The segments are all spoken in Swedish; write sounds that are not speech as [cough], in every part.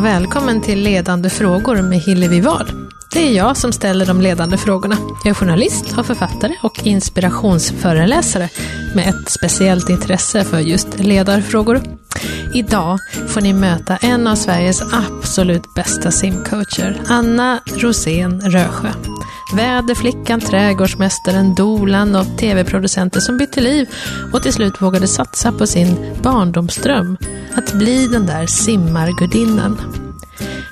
och välkommen till Ledande frågor med Hillevi Wahl. Det är jag som ställer de ledande frågorna. Jag är journalist, har författare och inspirationsföreläsare med ett speciellt intresse för just ledarfrågor. Idag får ni möta en av Sveriges absolut bästa simcoacher, Anna Rosén Rösjö. Väderflickan, trädgårdsmästaren, dolan och tv-producenter som bytte liv och till slut vågade satsa på sin barndomsdröm, att bli den där simmargudinnan.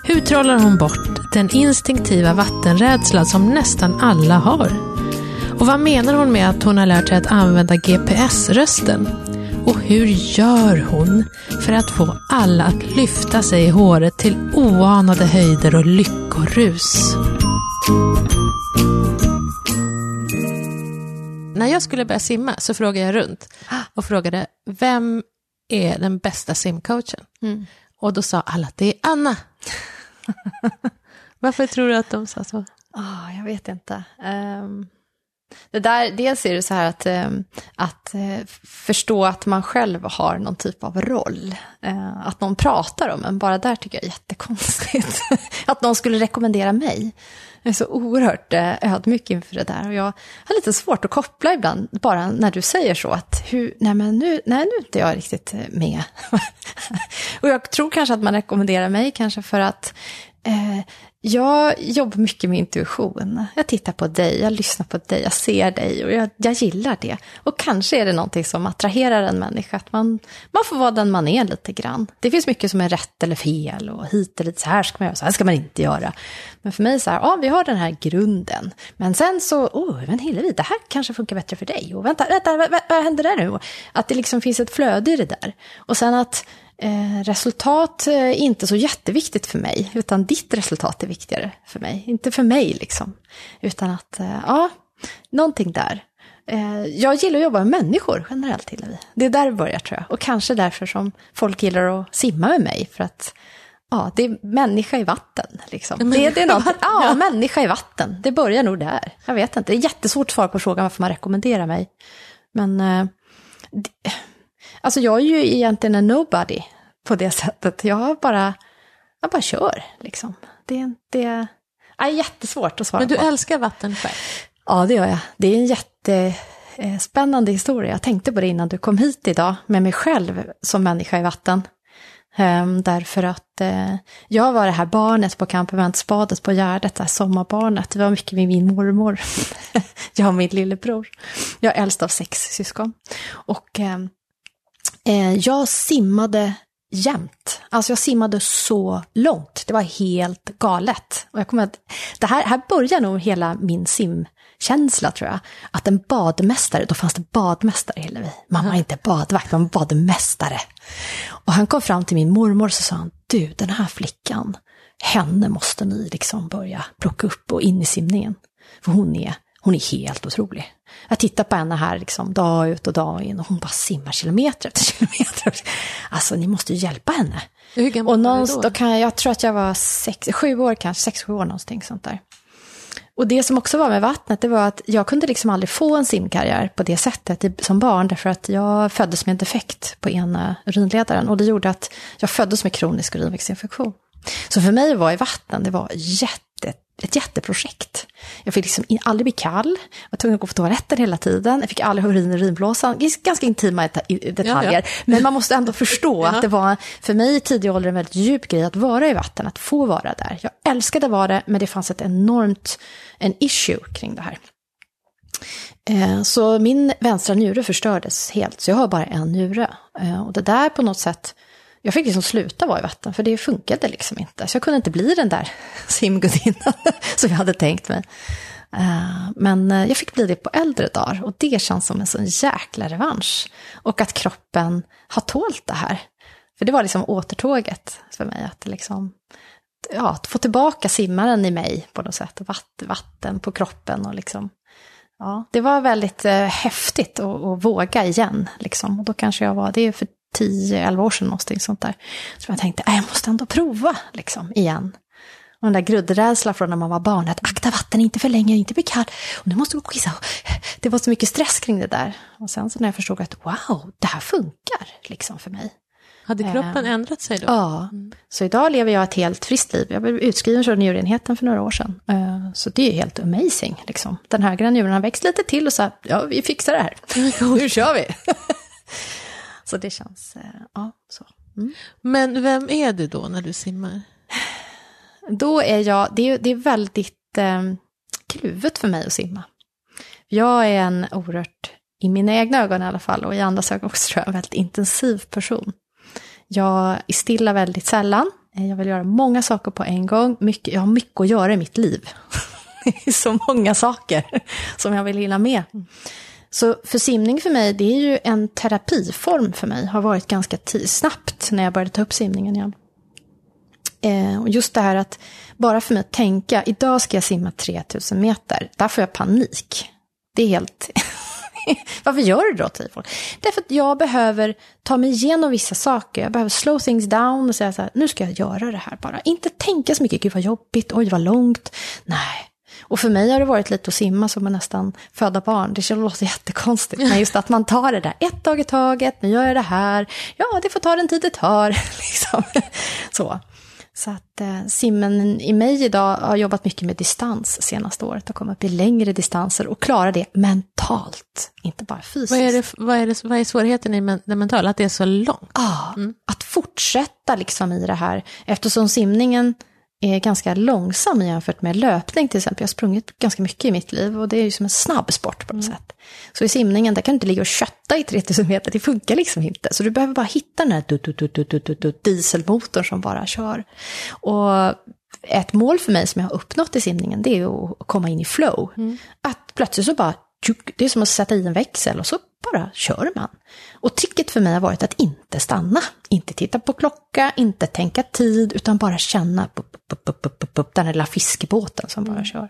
Hur trollar hon bort den instinktiva vattenrädsla som nästan alla har? Och vad menar hon med att hon har lärt sig att använda GPS-rösten? Och hur gör hon för att få alla att lyfta sig i håret till oanade höjder och lyckorus? När jag skulle börja simma så frågade jag runt och frågade vem är den bästa simcoachen? Mm. Och då sa alla att det är Anna. [laughs] Varför tror du att de sa så? Ah, jag vet inte. Ehm, det där, dels är det så här att, ehm, att eh, förstå att man själv har någon typ av roll. Eh, att någon pratar om en, bara där tycker jag är jättekonstigt. [laughs] att någon skulle rekommendera mig. Jag är så oerhört eh, ödmjuk inför det där. Och jag har lite svårt att koppla ibland, bara när du säger så, att hur, nej men nu, nej nu är inte jag riktigt eh, med. [laughs] och jag tror kanske att man rekommenderar mig kanske för att eh, jag jobbar mycket med intuition. Jag tittar på dig, jag lyssnar på dig, jag ser dig och jag, jag gillar det. Och kanske är det någonting som attraherar en människa, att man, man får vara den man är lite grann. Det finns mycket som är rätt eller fel och hit eller dit, så här ska man göra, så här ska man inte göra. Men för mig så här, ja vi har den här grunden. Men sen så, oh men Hillevi, det här kanske funkar bättre för dig. Och vänta, vänta vad, vad, vad händer där nu? Att det liksom finns ett flöde i det där. Och sen att Eh, resultat är inte så jätteviktigt för mig, utan ditt resultat är viktigare för mig. Inte för mig liksom, utan att, eh, ja, någonting där. Eh, jag gillar att jobba med människor generellt, Hillevi. Det är där det börjar tror jag. Och kanske därför som folk gillar att simma med mig, för att Ja, det är människa i vatten. Liksom. Det, det är något, [laughs] ja, människa i vatten. Det börjar nog där. Jag vet inte. Det är jättesvårt att svara på frågan varför man rekommenderar mig. Men eh, det, Alltså jag är ju egentligen en nobody på det sättet. Jag bara, jag bara kör liksom. Det, det är jättesvårt att svara Men du på. älskar själv? Ja, det gör jag. Det är en jättespännande historia. Jag tänkte på det innan du kom hit idag med mig själv som människa i vatten. Um, därför att uh, jag var det här barnet på kampementsbadet på Gärdet, det här sommarbarnet. Det var mycket med min mormor. [laughs] jag och min lillebror. Jag är äldst av sex syskon. Och um, Eh, jag simmade jämt. Alltså jag simmade så långt. Det var helt galet. Och jag kommer att, det här, här börjar nog hela min simkänsla tror jag. Att en badmästare, då fanns det badmästare Hillevi. Man var inte badvakt, man var badmästare. Och han kom fram till min mormor och sa han, du den här flickan, henne måste ni liksom börja plocka upp och in i simningen. För hon är hon är helt otrolig. Jag tittar på henne här liksom dag ut och dag in och hon bara simmar kilometer efter [laughs] kilometer. Alltså ni måste ju hjälpa henne. Hur gammal och du då? då kan jag, jag tror att jag var sex, sju år kanske, sex, sju år någonting sånt där. Och det som också var med vattnet, det var att jag kunde liksom aldrig få en simkarriär på det sättet som barn, därför att jag föddes med en defekt på ena urinledaren och det gjorde att jag föddes med kronisk urinvägsinfektion. Så för mig var i vatten, det var jätte ett jätteprojekt. Jag fick liksom aldrig bli kall, jag var tvungen att gå på toaletten hela tiden, jag fick aldrig ha urin i urinblåsan, ganska intima detaljer. Ja, ja. Men man måste ändå förstå [laughs] ja. att det var för mig i tidig ålder en väldigt djup grej att vara i vatten, att få vara där. Jag älskade att vara det, men det fanns ett enormt, en issue kring det här. Eh, så min vänstra njure förstördes helt, så jag har bara en njure. Eh, och det där på något sätt jag fick liksom sluta vara i vatten, för det funkade liksom inte. Så jag kunde inte bli den där [laughs] simgudinnan [laughs] som jag hade tänkt mig. Eh, men eh, jag fick bli det på äldre dagar och det känns som en sån jäkla revansch. Och att kroppen har tålt det här. För det var liksom återtåget för mig, att liksom, ja, att få tillbaka simmaren i mig på något sätt, vatten, på kroppen och liksom, ja, det var väldigt eh, häftigt att, att våga igen, liksom. Och då kanske jag var, det är för 10-11 år sedan, någonting sånt där. Så jag tänkte, äh, jag måste ändå prova, liksom, igen. Och den där gruddrädslan från när man var barn, att akta vatten, inte för länge, inte bli kall. Och nu måste du gå och kissa. Det var så mycket stress kring det där. Och sen så när jag förstod att wow, det här funkar liksom för mig. Hade kroppen Eh, ändrat sig då? Ja, så idag lever jag ett helt friskt liv. Jag blev utskriven från njurenheten för några år sedan. Eh, Så det är helt amazing. Liksom. Den högra njuren har växt lite till och så här, ja, vi fixar det här. [laughs] nu kör vi. [laughs] så det känns, eh, ja, så. Mm. Men vem är du då när du simmar? Då är jag, det är, det är väldigt eh, kluvet för mig att simma. Jag är en oerhört, i mina egna ögon i alla fall, och i andras ögon också tror jag, en väldigt intensiv person. Jag är stilla väldigt sällan. Eh, Jag vill göra många saker på en gång. Mycket, jag har mycket att göra i mitt liv. [laughs] Det är så många saker som jag vill hinna med. Så för simning för mig, det är ju en terapiform för mig. Har varit ganska snabbt när jag började ta upp simningen igen. Eh, och just det här att bara för mig att tänka, idag ska jag simma 3000 meter, där får jag panik. Det är helt... [laughs] Varför gör du då till folk? Därför att jag behöver ta mig igenom vissa saker. Jag behöver slow things down och säga så här, nu ska jag göra det här bara. Inte tänka så mycket, gud vad jobbigt, oj vad långt. Nej. Och för mig har det varit lite att simma som att nästan föda barn. Det låter jättekonstigt. Men just att man tar det där ett dag i taget, nu gör jag det här. Ja, det får ta den tid det tar. [laughs] Liksom. Så. Så att eh, simmen i mig idag har jobbat mycket med distans senaste året och kommit upp i längre distanser och klara det mentalt, inte bara fysiskt. Vad är, det, vad, är det, vad är svårigheten i men, det mentala? Att det är så långt? Ja, att fortsätta liksom i det här, eftersom simningen är ganska långsam jämfört med löpning till exempel. Jag har sprungit ganska mycket i mitt liv och det är ju som en snabb sport på något sätt. Så i simningen, där kan du inte ligga och kötta i 3000 meter, det funkar liksom inte. Så du behöver bara hitta den här du, du, du, du, du, du, du, dieselmotorn som bara kör. Och ett mål för mig som jag har uppnått i simningen, det är att komma in i flow. Att plötsligt så bara, det är som att sätta i en växel och så bara kör man. Och tricket för mig har varit att inte stanna, inte titta på klocka, inte tänka tid, utan bara känna den där lilla fiskebåten som bara kör.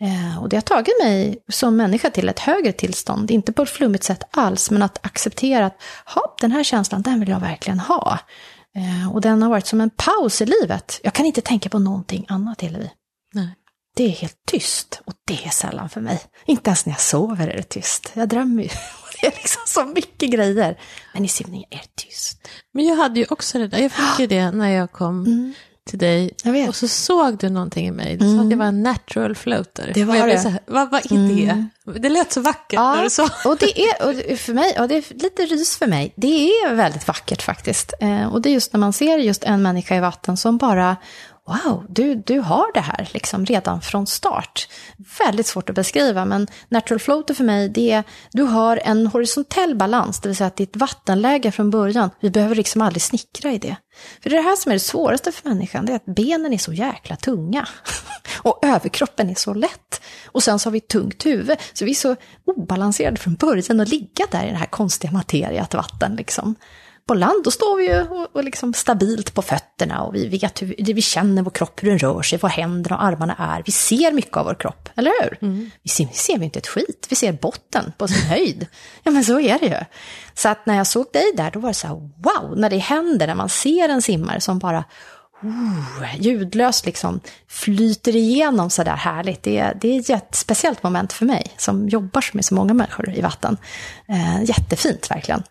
Eh, och det har tagit mig som människa till ett högre tillstånd, inte på ett flummigt sätt alls, men att acceptera att ha, den här känslan, den vill jag verkligen ha. Eh, och den har varit som en paus i livet. Jag kan inte tänka på någonting annat Hillevi. Nej. Det är helt tyst och det är sällan för mig. Inte ens när jag sover är det tyst. Jag drömmer ju. Det är liksom så mycket grejer. Men i simningen är det tyst. Men jag hade ju också det där, jag fick ju det när jag kom till dig. Och så såg du någonting i mig, du sa att jag var en natural floater. Det var jag det. Så här, vad, vad är det? Det lät så vackert när du sa. [laughs] och det är och för mig, och det är lite rys för mig, det är väldigt vackert faktiskt. Eh, och det är just när man ser just en människa i vatten som bara, wow, du, du har det här liksom redan från start. Väldigt svårt att beskriva, men natural floater för mig, det är, du har en horisontell balans, det vill säga att ditt vattenläge från början, vi behöver liksom aldrig snickra i det. För det är det här som är det svåraste för människan, det är att benen är så jäkla tunga. [laughs] Och överkroppen är så lätt. Och sen så har vi ett tungt huvud, så vi är så obalanserade från början att ligga där i det här konstiga materiet, vatten liksom. På land då står vi ju och, och liksom stabilt på fötterna och vi vet hur vi känner vår kropp, hur den rör sig, vad händerna och armarna är. Vi ser mycket av vår kropp, eller hur? Vi ser, vi ser vi inte ett skit, vi ser botten på sin [laughs] höjd. Ja men så är det ju. Så att när jag såg dig där, då var det så här, wow, när det händer, när man ser en simmare som bara oh, ljudlöst liksom flyter igenom så där härligt. Det är, det är ett speciellt moment för mig som jobbar med så många människor i vatten. Eh, jättefint verkligen.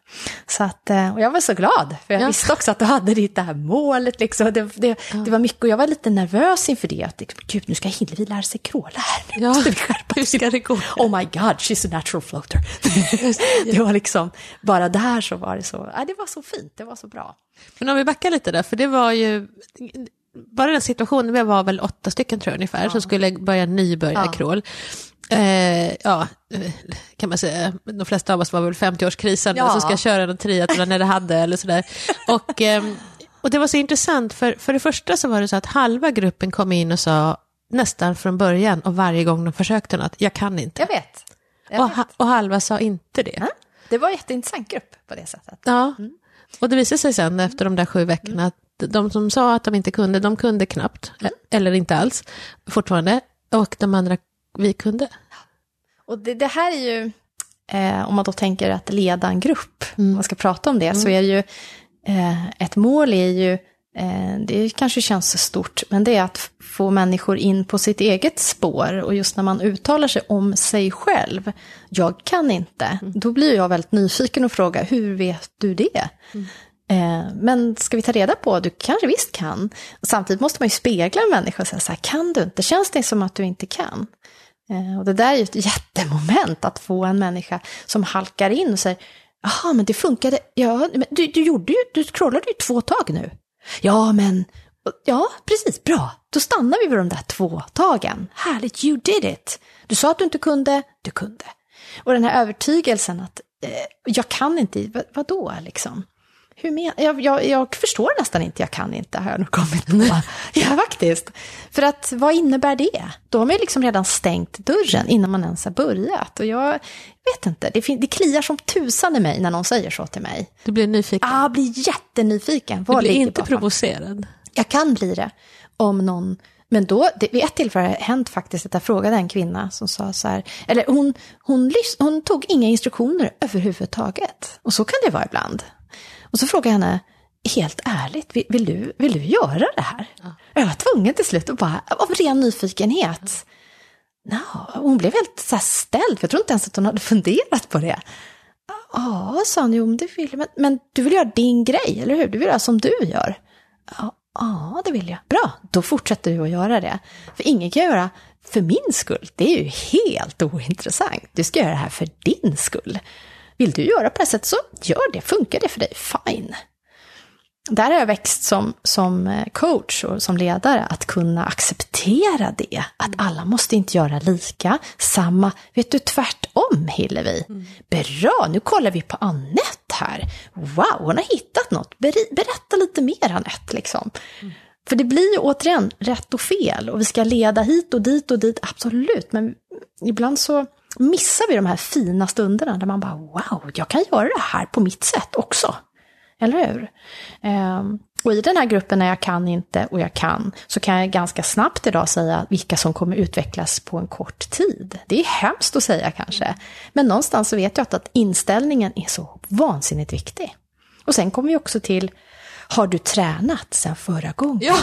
Så att, eh, och jag var så glad, för jag Ja. visste också att du hade ditt det här målet. Liksom. Det, det, det var mycket, och jag var lite nervös inför det. Att, Gud, nu ska Hillevi lära sig kråla här. Ja, [laughs] hur oss. ska det gå? Oh my god, she's a natural floater. [laughs] det var liksom, bara där så var det så, ja, det var så fint, det var så bra. Men om vi backar lite där, för det var ju, bara den situationen, vi var väl åtta stycken tror jag ungefär, som skulle börja nybörja Ja. Eh, ja, eh, kan man säga, de flesta av oss var väl 50-årskrisen Ja. som ska köra någon triathlon när det hade eller sådär. Och, ehm, och det var så intressant, för, för det första så var det så att halva gruppen kom in och sa nästan från början och varje gång de försökte något, jag kan inte. Jag vet. Jag Och, vet. ha, och halva sa inte det. Ja, Det var en jätteintressant grupp på det sättet. Ja, och det visade sig sen efter de där sju veckorna att de som sa att de inte kunde, de kunde knappt, eller inte alls, fortfarande, och de andra, vi kunde. Och det, det här är ju, eh, om man då tänker att leda en grupp, om man ska prata om det, så är ju eh, ett mål är ju, eh, det kanske känns stort, men det är att få människor in på sitt eget spår. Och just när man uttalar sig om sig själv, jag kan inte, då blir jag väldigt nyfiken och frågar, hur vet du det? Eh, men ska vi ta reda på, du kanske visst kan. Samtidigt måste man ju spegla en människa och säga så här, kan du inte? Känns det som att du inte kan? Eh, och det där är ju ett jättemoment, att få en människa som halkar in och säger, jaha, men det funkade, ja, men du, du gjorde ju, du scrollade ju två tag nu. Ja, men, ja, precis, bra. Då stannar vi vid de där två tagen. Härligt, you did it. Du sa att du inte kunde, du kunde. Och den här övertygelsen att eh, jag kan inte, vad, vadå liksom? Hur men, jag, jag, jag förstår nästan inte, jag kan inte, har jag nog kommit på. [laughs] ja, faktiskt. För att vad innebär det? Då har man ju liksom redan stängt dörren innan man ens har börjat. Och jag vet inte, det, det kliar som tusan i mig när någon säger så till mig. Du blir nyfiken? Ja, ah, blir jättenyfiken. Vad du blir inte bakom? provocerad? Jag kan bli det. Om någon men då, det, vid ett tillfälle hänt faktiskt att jag frågade en kvinna som sa så här, eller hon, hon, hon tog inga instruktioner överhuvudtaget. Och så kan det vara ibland. Och så frågade jag henne, helt ärligt, vill, vill, du, vill du göra det här? Ja. Jag var tvungen till slut att bara, av ren nyfikenhet. Ja. No, hon blev helt så ställd, för jag tror inte ens att hon hade funderat på det. Ja, sa hon, jo men det vill men, men du vill göra din grej, eller hur? Du vill göra som du gör. Ja, ja, det vill jag. Bra, då fortsätter du att göra det. För ingen kan göra för min skull. Det är ju helt ointressant. Du ska göra det här för din skull. Vill du göra på det sättet så gör det. Funkar det för dig, fine. Där har jag växt som, som eh, coach och som ledare, att kunna acceptera det. Att alla måste inte göra lika, samma. Vet du, tvärtom Hillevi. Mm. Bra, nu kollar vi på Annette här. Wow, hon har hittat något. Berätta lite mer Annette, liksom. Mm. För det blir ju återigen rätt och fel och vi ska leda hit och dit och dit, absolut. Men ibland så missar vi de här fina stunderna där man bara wow, jag kan göra det här på mitt sätt också. Eller hur? Um, och i den här gruppen när jag kan inte och jag kan, så kan jag ganska snabbt idag säga vilka som kommer utvecklas på en kort tid. Det är hemskt att säga kanske, men någonstans så vet jag att inställningen är så vansinnigt viktig. Och sen kommer vi också till har du tränat sen förra gången? Ja,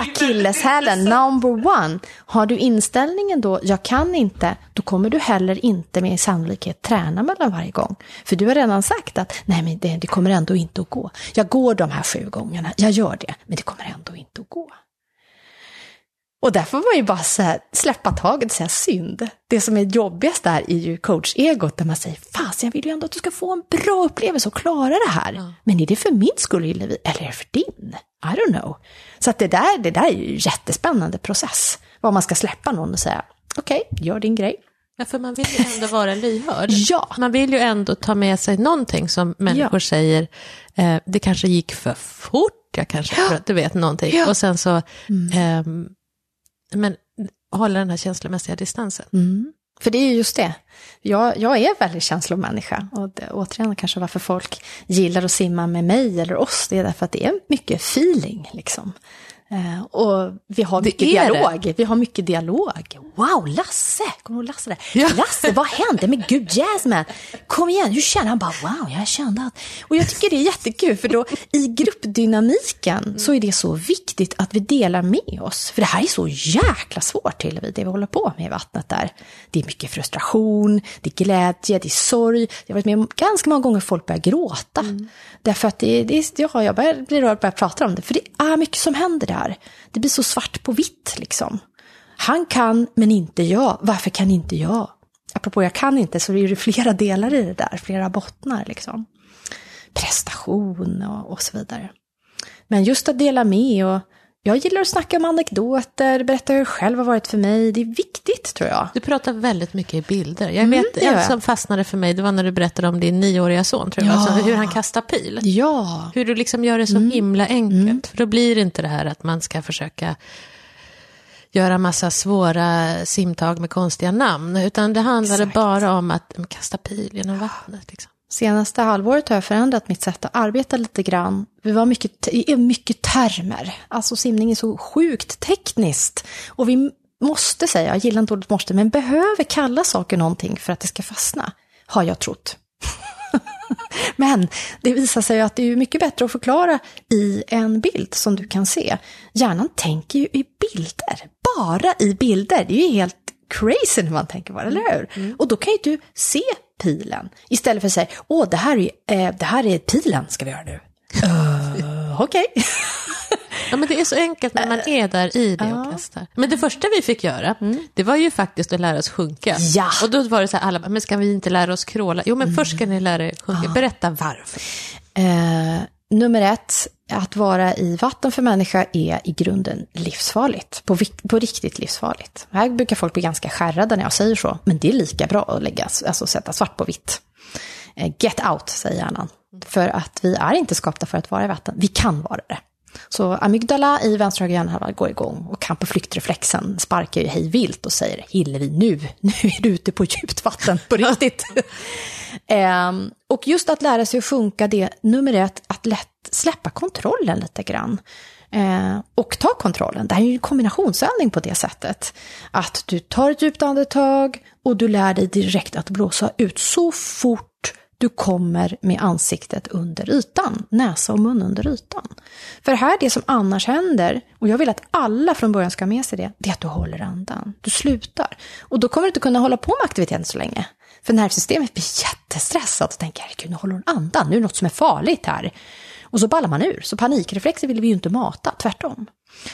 Akilleshälen number one. Har du inställningen då, jag kan inte, då kommer du heller inte med sannolikhet träna mellan varje gång. För du har redan sagt att, nej men det, det kommer ändå inte att gå. Jag går de här sju gångerna, jag gör det, men det kommer ändå inte att gå. Och därför var ju bara här, släppa taget och säga synd. Det som är jobbigast där är ju coach-egot där man säger, fast jag vill ju ändå att du ska få en bra upplevelse och klara det här. Ja. Men är det för min skull Hillevi, eller är det för din? I don't know. Så att det där, det där är ju en jättespännande process. Vad man ska släppa någon och säga, okej, okay, gör din grej. Ja, för man vill ju ändå vara lyhörd. [laughs] ja. Man vill ju ändå ta med sig någonting som människor ja. säger, eh, det kanske gick för fort, jag kanske, ja. du vet någonting. Ja. Och sen så, mm. eh, men hålla den här känslomässiga distansen. Mm. För det är ju just det. Jag, jag är väldigt känslomänniska. Och det, återigen kanske varför folk gillar att simma med mig eller oss, det är därför att det är mycket feeling. Liksom. Eh, och vi har mycket dialog. Det. Vi har mycket dialog. Wow, Lasse! Kommer du ihåg Lasse där? Ja. Lasse, vad hände? Men gud, Jasmine! Kom igen, hur känner han? bara, wow, jag kände att... Och jag tycker det är jättekul, för då i gruppdynamiken mm. så är det så viktigt att vi delar med oss. För det här är så jäkla svårt, till det vi håller på med i vattnet där. Det är mycket frustration, det är glädje, det är sorg. Jag har varit med om ganska många gånger folk börjar gråta. Mm. Därför att det, det, ja, jag börjar bli rörd och börjar prata om det, för det är mycket som händer där här. Det blir så svart på vitt liksom. Han kan, men inte jag. Varför kan inte jag? Apropå jag kan inte, så är det flera delar i det där, flera bottnar liksom. Prestation och, och så vidare. Men just att dela med och jag gillar att snacka om anekdoter, berätta hur det själv har varit för mig. Det är viktigt tror jag. Du pratar väldigt mycket i bilder. Jag mm, vet, en som fastnade för mig, det var när du berättade om din nioåriga son, tror jag. Ja. Alltså, hur han kastar pil. Ja. Hur du liksom gör det så mm. himla enkelt. Mm. För då blir det inte det här att man ska försöka göra massa svåra simtag med konstiga namn, utan det handlade Exakt. bara om att kasta pil genom vattnet. Liksom. Senaste halvåret har jag förändrat mitt sätt att arbeta lite grann. Vi var mycket, mycket termer. Alltså simning är så sjukt tekniskt. Och vi måste säga, jag gillar inte ordet måste, men behöver kalla saker någonting för att det ska fastna. Har jag trott. [laughs] men det visar sig att det är mycket bättre att förklara i en bild som du kan se. Hjärnan tänker ju i bilder, bara i bilder. Det är ju helt crazy när man tänker på det, eller hur? Mm. Och då kan ju du se pilen. Istället för att säga, åh, det här är, eh, det här är pilen ska vi göra nu. Uh, [laughs] Okej. Ja, men det är så enkelt när man är där i det och testar. Men det första vi fick göra, det var ju faktiskt att lära oss sjunka. Ja. Och då var det så här, alla men ska vi inte lära oss kråla? Jo, men först ska ni lära er sjunka. Berätta varför. Eh, nummer ett, att vara i vatten för människa är i grunden livsfarligt. På, på riktigt livsfarligt. Här brukar folk bli ganska skärrade när jag säger så. Men det är lika bra att lägga, alltså sätta svart på vitt. Eh, get out, säger hjärnan. För att vi är inte skapta för att vara i vatten. Vi kan vara det. Så amygdala i vänstra högra hjärnhalva går igång och kamp och flyktreflexen sparkar ju hej vilt och säger Hillevi nu, [laughs] nu är du ute på djupt vatten på [laughs] riktigt. Eh, och just att lära sig att funka det, nummer ett, att lätt släppa kontrollen lite grann. Eh, och ta kontrollen. Det här är ju en kombinationsövning på det sättet. Att du tar ett djupt andetag och du lär dig direkt att blåsa ut så fort du kommer med ansiktet under ytan, näsa och mun under ytan. För här, det som annars händer, och jag vill att alla från början ska ha med sig det, det är att du håller andan. Du slutar. Och då kommer du inte kunna hålla på med aktiviteten så länge. För nervsystemet blir jättestressat och tänker, herregud, nu håller hon andan, nu är det något som är farligt här. Och så ballar man ur. Så panikreflexer vill vi ju inte mata, tvärtom.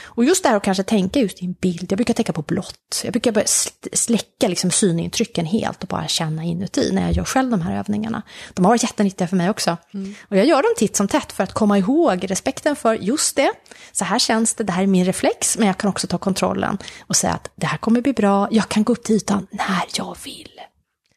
Och just det här att kanske tänka just i en bild, jag brukar tänka på blått. Jag brukar börja släcka liksom synintrycken helt och bara känna inuti när jag gör själv de här övningarna. De har varit jättenyttiga för mig också. Mm. Och jag gör dem titt som tätt för att komma ihåg respekten för just det. Så här känns det, det här är min reflex, men jag kan också ta kontrollen och säga att det här kommer bli bra, jag kan gå upp till ytan när jag vill.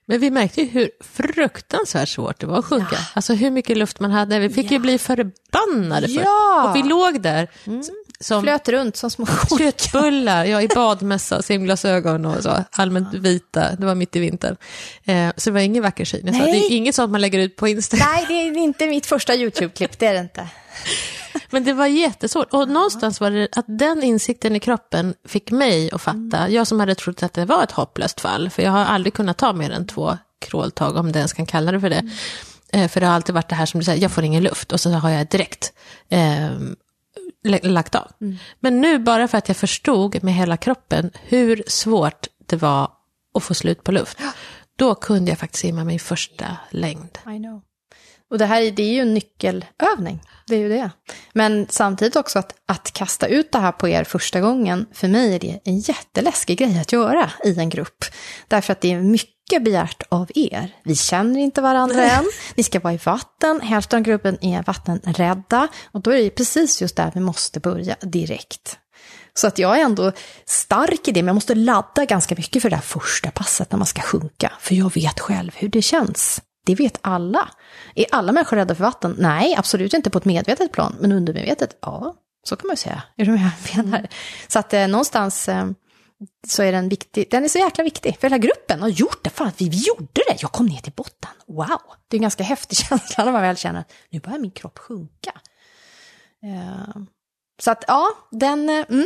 Men vi märkte ju hur fruktansvärt svårt det var att sjunka. Ja. Alltså hur mycket luft man hade. Vi fick ja. ju bli förbannade för ja. Och vi låg där. Mm. Som Flöt runt som små köttbullar, ja, i badmössa, simglasögon och så, allmänt vita, det var mitt i vintern. Eh, så det var ingen vacker syn. Det är inget sånt man lägger ut på Instagram. Nej, det är inte mitt första YouTube-klipp, det är det inte. [laughs] Men det var jättesvårt. Och någonstans var det att den insikten i kroppen fick mig att fatta, mm. jag som hade trott att det var ett hopplöst fall, för jag har aldrig kunnat ta mer än två kråltag, om det ens kan kalla det för det. Mm. För det har alltid varit det här som du säger, jag får ingen luft och så har jag direkt eh, lagt av. Mm. Men nu bara för att jag förstod med hela kroppen hur svårt det var att få slut på luft, då kunde jag faktiskt simma min första längd. I know. Och det här det är ju en nyckelövning, det är ju det. Men samtidigt också att, att kasta ut det här på er första gången, för mig är det en jätteläskig grej att göra i en grupp. Därför att det är mycket begärt av er. Vi känner inte varandra än, [laughs] ni ska vara i vatten, hälften av gruppen är vattenrädda. Och då är det precis just där vi måste börja direkt. Så att jag är ändå stark i det, men jag måste ladda ganska mycket för det här första passet när man ska sjunka. För jag vet själv hur det känns. Det vet alla. Är alla människor rädda för vatten? Nej, absolut inte på ett medvetet plan, men undermedvetet, ja, så kan man ju säga. [laughs] Är du med jag menar? Så att eh, någonstans eh, så är den viktig, den är så jäkla viktig, för hela gruppen har gjort det, fan vi, vi gjorde det, jag kom ner till botten, wow! Det är en ganska häftig [laughs] känsla när man väl känner att nu börjar min kropp sjunka. Eh, så att ja, den... Eh, mm,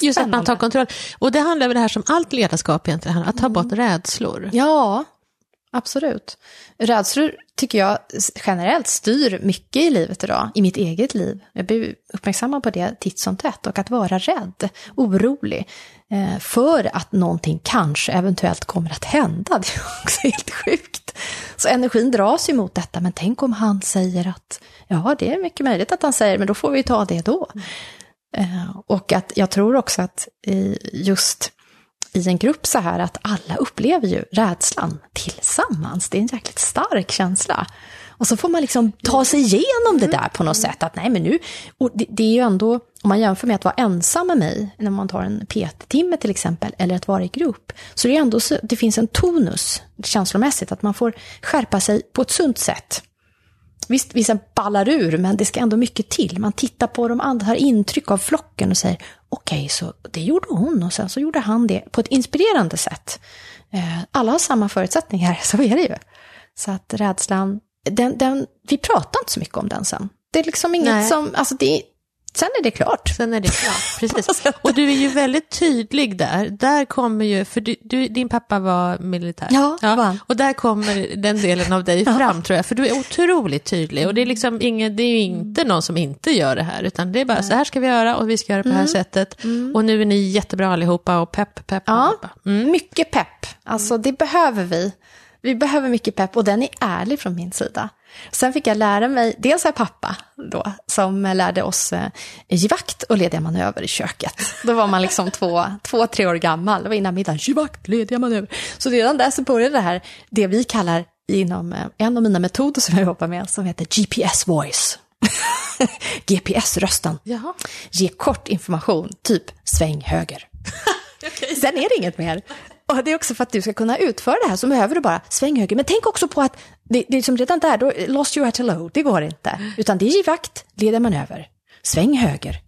Just att man tar kontroll. Och det handlar väl det här som allt ledarskap egentligen, att ta mm. bort rädslor. Ja, Absolut. Rädslor tycker jag generellt styr mycket i livet idag, i mitt eget liv. Jag blir uppmärksammad på det titt som tätt och att vara rädd, orolig eh, för att någonting kanske eventuellt kommer att hända. [laughs] Det är också helt sjukt. Så energin dras ju mot detta, men tänk om han säger att ja, det är mycket möjligt att han säger, men då får vi ta det då. Eh, och att jag tror också att just i en grupp så här att alla upplever ju rädslan tillsammans. Det är en jäkligt stark känsla. Och så får man liksom ta sig igenom det där på något sätt. Att nej men nu, och det, det är ju ändå, om man jämför med att vara ensam med mig, när man tar en PT-timme till exempel, eller att vara i grupp, så det är ändå så, det finns en tonus känslomässigt, att man får skärpa sig på ett sunt sätt. Visst, vissa ballar ur, men det ska ändå mycket till. Man tittar på de andra, har intryck av flocken och säger okej, okay, så det gjorde hon och sen så gjorde han det på ett inspirerande sätt. Eh, alla har samma förutsättningar, [laughs] så är det ju. Så att rädslan, den, den, vi pratar inte så mycket om den sen. Det är liksom inget Nej. som, alltså det, Sen är det klart. Sen är det klart, [laughs] precis. Och du är ju väldigt tydlig där. Där kommer ju, för du, du din pappa var militär. Ja, ja. Var. Och där kommer den delen av dig [laughs] fram ja. tror jag. För du är otroligt tydlig. Och det är liksom ingen, det är ju inte någon som inte gör det här. Utan det är bara Nej. så här ska vi göra och vi ska göra på det här mm. sättet. Mm. Och nu är ni jättebra allihopa och pepp, pepp. Ja, mm. mycket pepp. Alltså det behöver vi. Vi behöver mycket pepp och den är ärlig från min sida. Sen fick jag lära mig, dels av pappa då, som lärde oss eh, givakt och lediga manöver i köket. Då var man liksom två, två tre år gammal, det var innan middagen, givakt, lediga manöver. Så redan där så började det här, det vi kallar inom eh, en av mina metoder som jag jobbar med, som heter GPS voice. [laughs] GPS-rösten. Ge kort information, typ sväng höger. [laughs] Sen är det inget mer. Och det är också för att du ska kunna utföra det här så behöver du bara sväng höger. Men tänk också på att det, det är som redan där, då lost you at hello, det går inte. Utan det är givakt, leder manöver. Sväng höger.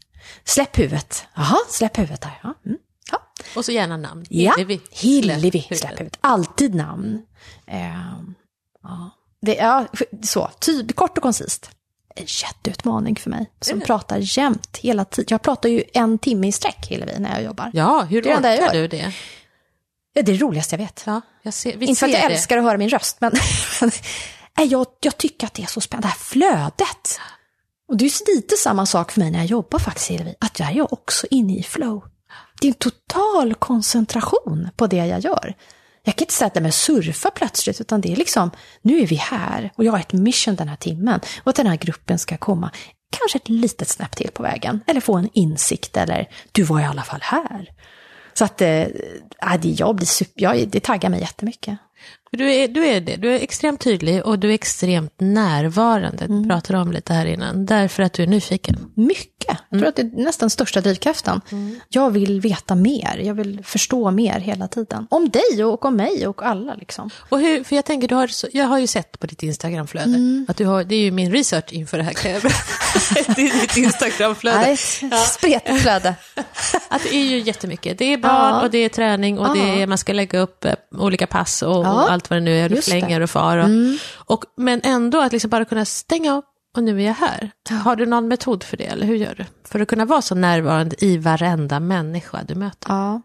Släpp huvudet. Jaha, släpp huvudet där. Ja. Mm. ja. Och så gärna namn. Ja, Hillevi. Hillevi, Släpp släpp huvudet. Alltid namn. Ehm, ja. Det, ja, så, tydligt, kort och koncist. En jätteutmaning för mig, som det? pratar jämt, hela tiden. Jag pratar ju en timme i sträck, Hillevi, när jag jobbar. Ja, hur Det orkar du det? Ja, det är det roligaste jag vet. Ja, jag ser, vi Inte för att jag det. älskar att höra min röst, men [laughs] jag, jag tycker att det är så spännande. Det här flödet. Och det är lite samma sak för mig när jag jobbar faktiskt, Hillevi. Att jag är också inne i flow. Det är en total koncentration på det jag gör. Jag kan inte sätta mig och surfa plötsligt, utan det är liksom, nu är vi här och jag har ett mission den här timmen. Och att den här gruppen ska komma kanske ett litet snäpp till på vägen. Eller få en insikt, eller du var i alla fall här. Så att, eh, äh, det, jag blir super, jag, det taggar mig jättemycket. Du är, du är det, du är extremt tydlig och du är extremt närvarande. Mm. Pratade om lite här innan, därför att du är nyfiken. Mycket. Jag tror att det är nästan största drivkraften. Jag vill veta mer, jag vill förstå mer hela tiden. Om dig och om mig och alla liksom. Och hur, för jag tänker, du har, jag har ju sett på ditt Instagramflöde, Mm. att du har, det är ju min research inför det här kan jag. [laughs] Det är ditt Instagramflöde. Nej, ett spretigt flöde. [laughs] Att det är ju jättemycket. Det är barn Ja. och det är träning och det Ja. är, man ska lägga upp eh, olika pass och, Ja. och allt vad det nu är, du det. Mm. flänger och far. Och, och, men ändå att liksom bara kunna stänga av och nu är jag här. Har du någon metod för det eller hur gör du? För att kunna vara så närvarande i varenda människa du möter. Ja.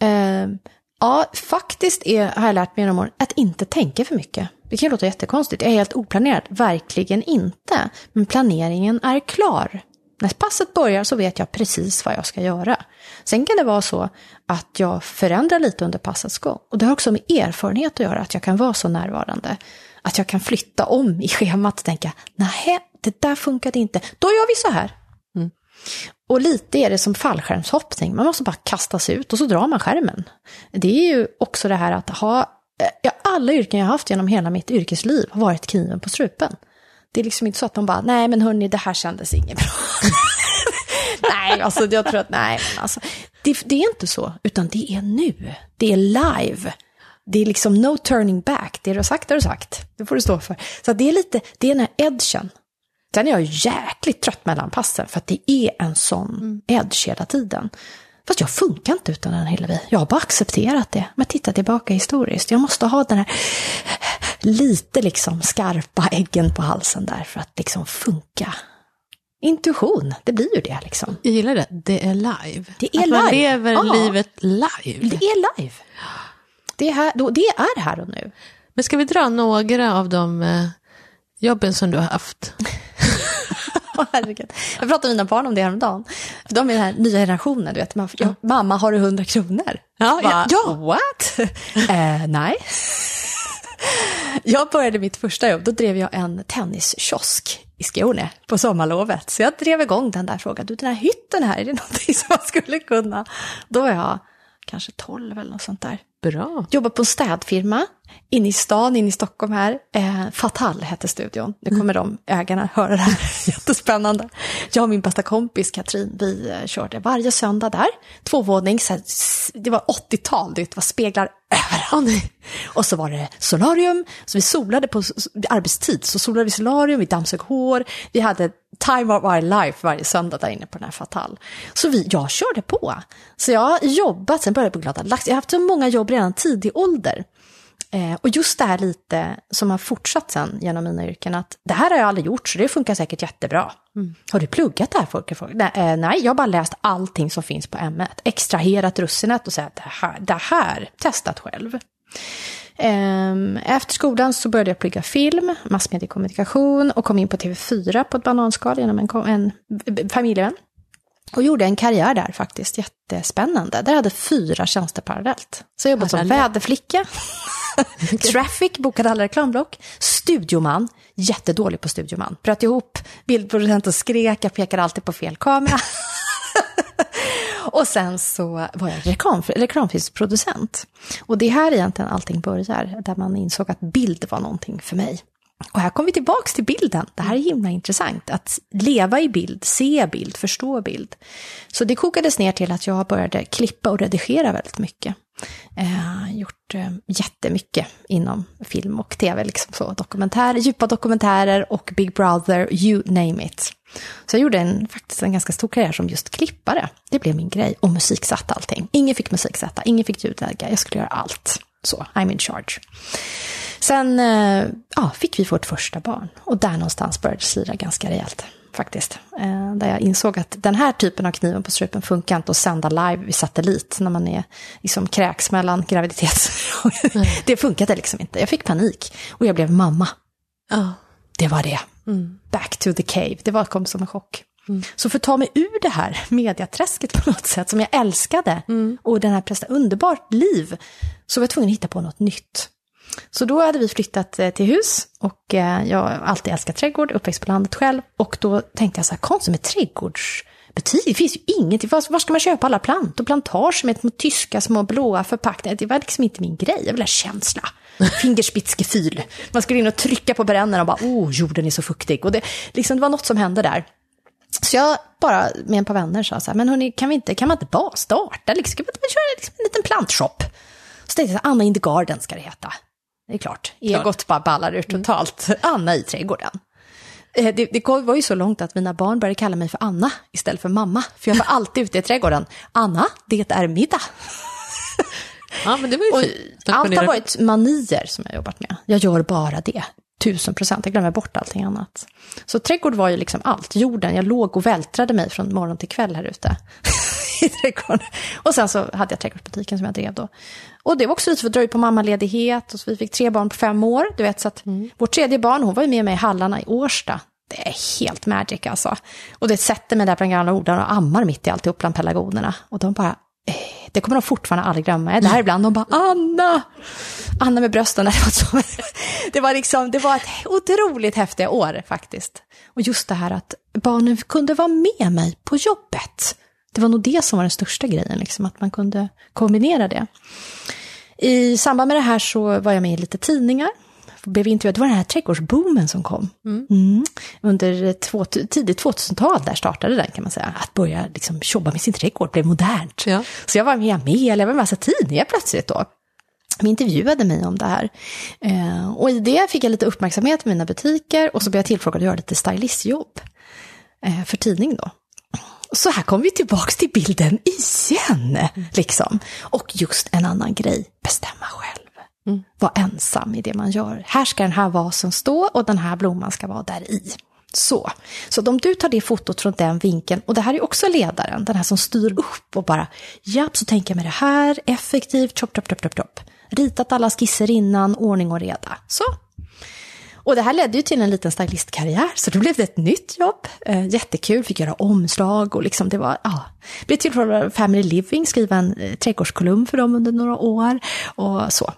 Ehm, ja, faktiskt är, har jag lärt mig genom åren att inte tänka för mycket. Det kan ju låta jättekonstigt. Jag är helt oplanerad. Verkligen inte. Men planeringen är klar. När passet börjar så vet jag precis vad jag ska göra. Sen kan det vara så att jag förändrar lite under passets gång. Och det har också med erfarenhet att göra, att jag kan vara så närvarande. Att jag kan flytta om i schemat och tänka, nej, det där funkade inte. Då gör vi så här. Och lite är det som fallskärmshoppning, man måste bara kasta sig ut och så drar man skärmen. Det är ju också det här att ha, eh, ja, alla yrken jag haft genom hela mitt yrkesliv har varit kniven på strupen. Det är liksom inte så att man bara, nej men hörni, det här kändes inget bra. [laughs] nej, alltså jag tror att, nej, men alltså, det, det är inte så, utan det är nu. Det är live. Det är liksom no turning back. Det du har sagt har du sagt. Det får du stå för. Så det är lite, det är den här edgen. Sen är jag jäkligt trött mellan passen för att det är en sån edge hela tiden. Fast jag funkar inte utan den Hillevi. Jag har bara accepterat det. Men titta tillbaka historiskt. Jag måste ha den här lite liksom skarpa äggen på halsen där för att liksom funka. Intuition, det blir ju det liksom. Jag gillar det, det är live. Det är att man live. lever Ja. livet live. Det är live. Det är, här, det är här och nu. Men ska vi dra några av de eh, jobben som du har haft? [laughs] Herregud. Jag pratade med mina barn om det häromdagen. För de är den här nya generationen, du vet. Man, ja, mamma, har du hundra kronor? Ja, ja, Bara, ja. What? [laughs] eh, nej. Jag började mitt första jobb, då drev jag en tenniskiosk i Skåne på sommarlovet. Så jag drev igång den där frågan, du den här hytten här, är det [laughs] någonting som man skulle kunna? Då var jag kanske 12 eller något sånt där. Bra. Jobbar på en städfirma inne i stan, inne i Stockholm här. Eh, Fatal hette studion. Nu kommer de ägarna höra det här. [laughs] Jättespännande. Jag och min bästa kompis Katrin, vi eh, körde varje söndag där. Tvåvåning, så här, s- det var 80-tal, det var speglar överallt. [laughs] Och så var det solarium, så vi solade på arbetstid. Så solade vi solarium, vi dammsög hår. Vi hade time of our life varje söndag där inne på den här Fatal. Så vi, jag körde på. Så jag har jobbat, sen började jag på Glada Lax. Jag har haft så många jobb redan tidig ålder. Eh, och just det här lite som har fortsatt sen genom mina yrken, att det här har jag aldrig gjort, så det funkar säkert jättebra. Har du pluggat det här? Folk, folk? Nej, eh, nej, jag har bara läst allting som finns på M1. Extraherat russinet och sagt det här, det här, testat själv. Ehm, Efter skolan så började jag plugga film, massmediekommunikation och kom in på TV4 på ett bananskal genom en, en familjevän. Och gjorde en karriär där faktiskt, jättespännande. Där hade fyra tjänster parallellt. Så jag jobbade som väderflicka, [laughs] traffic, bokade alla reklamblock, studioman, jättedålig på studioman. Bröt ihop, bildproducenten skrek, jag pekade alltid på fel kamera. [laughs] Och sen så var jag reklam, reklamfilmsproducent. Och det är här egentligen allting börjar, där man insåg att bild var någonting för mig. Och här kommer vi tillbaks till bilden. Det här är himla intressant. Att leva i bild, se bild, förstå bild. Så det kokades ner till att jag började klippa och redigera väldigt mycket. Eh, gjort eh, jättemycket inom film och tv, liksom så. Dokumentärer, djupa dokumentärer och Big Brother, you name it. Så jag gjorde en, faktiskt en ganska stor karriär som just klippare. Det blev min grej. Och musiksatte allting. Ingen fick musiksätta, ingen fick ljudlägga. Jag skulle göra allt. Så, I'm in charge. Sen eh, ja, fick vi vårt första barn. Och där någonstans började det slira ganska rejält. Faktiskt. Eh, där jag insåg att den här typen av kniven på strupen funkar inte att sända live vid satellit när man är liksom kräks mellan graviditet. [laughs] det funkade liksom inte. Jag fick panik. Och jag blev mamma. Ja. Det var det. Back to the cave. Det var, kom som en chock. Så för att ta mig ur det här mediaträsket på något sätt, som jag älskade, och den här presta underbart liv, så var jag tvungen att hitta på något nytt. Så då hade vi flyttat eh, till hus och eh, jag har alltid älskat trädgård, uppväxt på landet själv. Och då tänkte jag så här, konstigt med trädgårdsbutik, det finns ju ingenting, var, var ska man köpa alla plantor? Plantage med små tyska små blåa förpackningar, det var liksom inte min grej, jag ville ha känsla. [laughs] Fingerspitzgefühl. Man skulle in och trycka på brännaren och bara, oh, jorden är så fuktig. Och det, liksom, det var något som hände där. Så jag bara med ett par vänner sa så här, men hörni, kan, vi inte, kan man inte bara starta, liksom, kan man inte köra liksom, en liten plantshop? Så tänkte jag, Anna in the garden ska det heta. Det är klart, egot bara ballar ur totalt. [laughs] Anna i trädgården. Eh, Det, det var ju så långt att mina barn började kalla mig för Anna istället för mamma. För jag var [laughs] alltid ute i trädgården. Anna, det är middag. ja, men det var ju allt har varit manier som jag jobbat med. Jag gör bara det. Tusen procent, jag glömmer bort allting annat. Så trädgård var ju liksom allt. Jorden, jag låg och vältrade mig från morgon till kväll här ute. [laughs] I trädgården. Och sen så hade jag trädgårdsbutiken som jag drev då. Och det var också lite för att dra ut på mammaledighet. Och så vi fick tre barn på fem år. Du vet, så att vårt tredje barn, hon var ju med mig i Hallarna i Årsta. Det är helt magic alltså. Och det sätter mig där på den gamla orden och ammar mitt i alltihop bland pelargonerna. Och de bara, eh, det kommer de fortfarande aldrig glömma. Jag är där ibland, de bara, Anna! Anna med brösten. [laughs] Det var, så, det var liksom, det var ett otroligt häftiga år faktiskt. Och just det här att barnen kunde vara med mig på jobbet. Det var nog det som var den största grejen, liksom, att man kunde kombinera det. I samband med det här så var jag med i lite tidningar. Blev intervjuad. Det var den här trädgårdsboomen som kom. Mm. Under två, tidigt 2000-tal där startade den kan man säga. Att börja liksom jobba med sin trädgård blev modernt. Ja. Så jag var med i Amel, jag var med i massa tidningar plötsligt då. De intervjuade mig om det här. Eh, och i det fick jag lite uppmärksamhet i mina butiker och så blev jag tillfrågad att göra lite stylistjobb eh, för tidning då. Så här kommer vi tillbaka till bilden igen, liksom. Och just en annan grej, bestämma själv. Var ensam i det man gör. Här ska den här vasen stå och den här blomman ska vara där i. Så. så om du tar det fotot från den vinkeln, och det här är också ledaren, den här som styr upp och bara, japp, så tänker jag med det här, effektivt, chop, chop, chop, chop, chop. Ritat alla skisser innan, ordning och reda. Så. Och det här ledde ju till en liten stylistkarriär, så då blev det ett nytt jobb. Eh, jättekul, fick göra omslag och liksom det var, ja. Blev tillfrågad av Family Living, skriva en eh, trädgårdskolumn för dem under några år och så.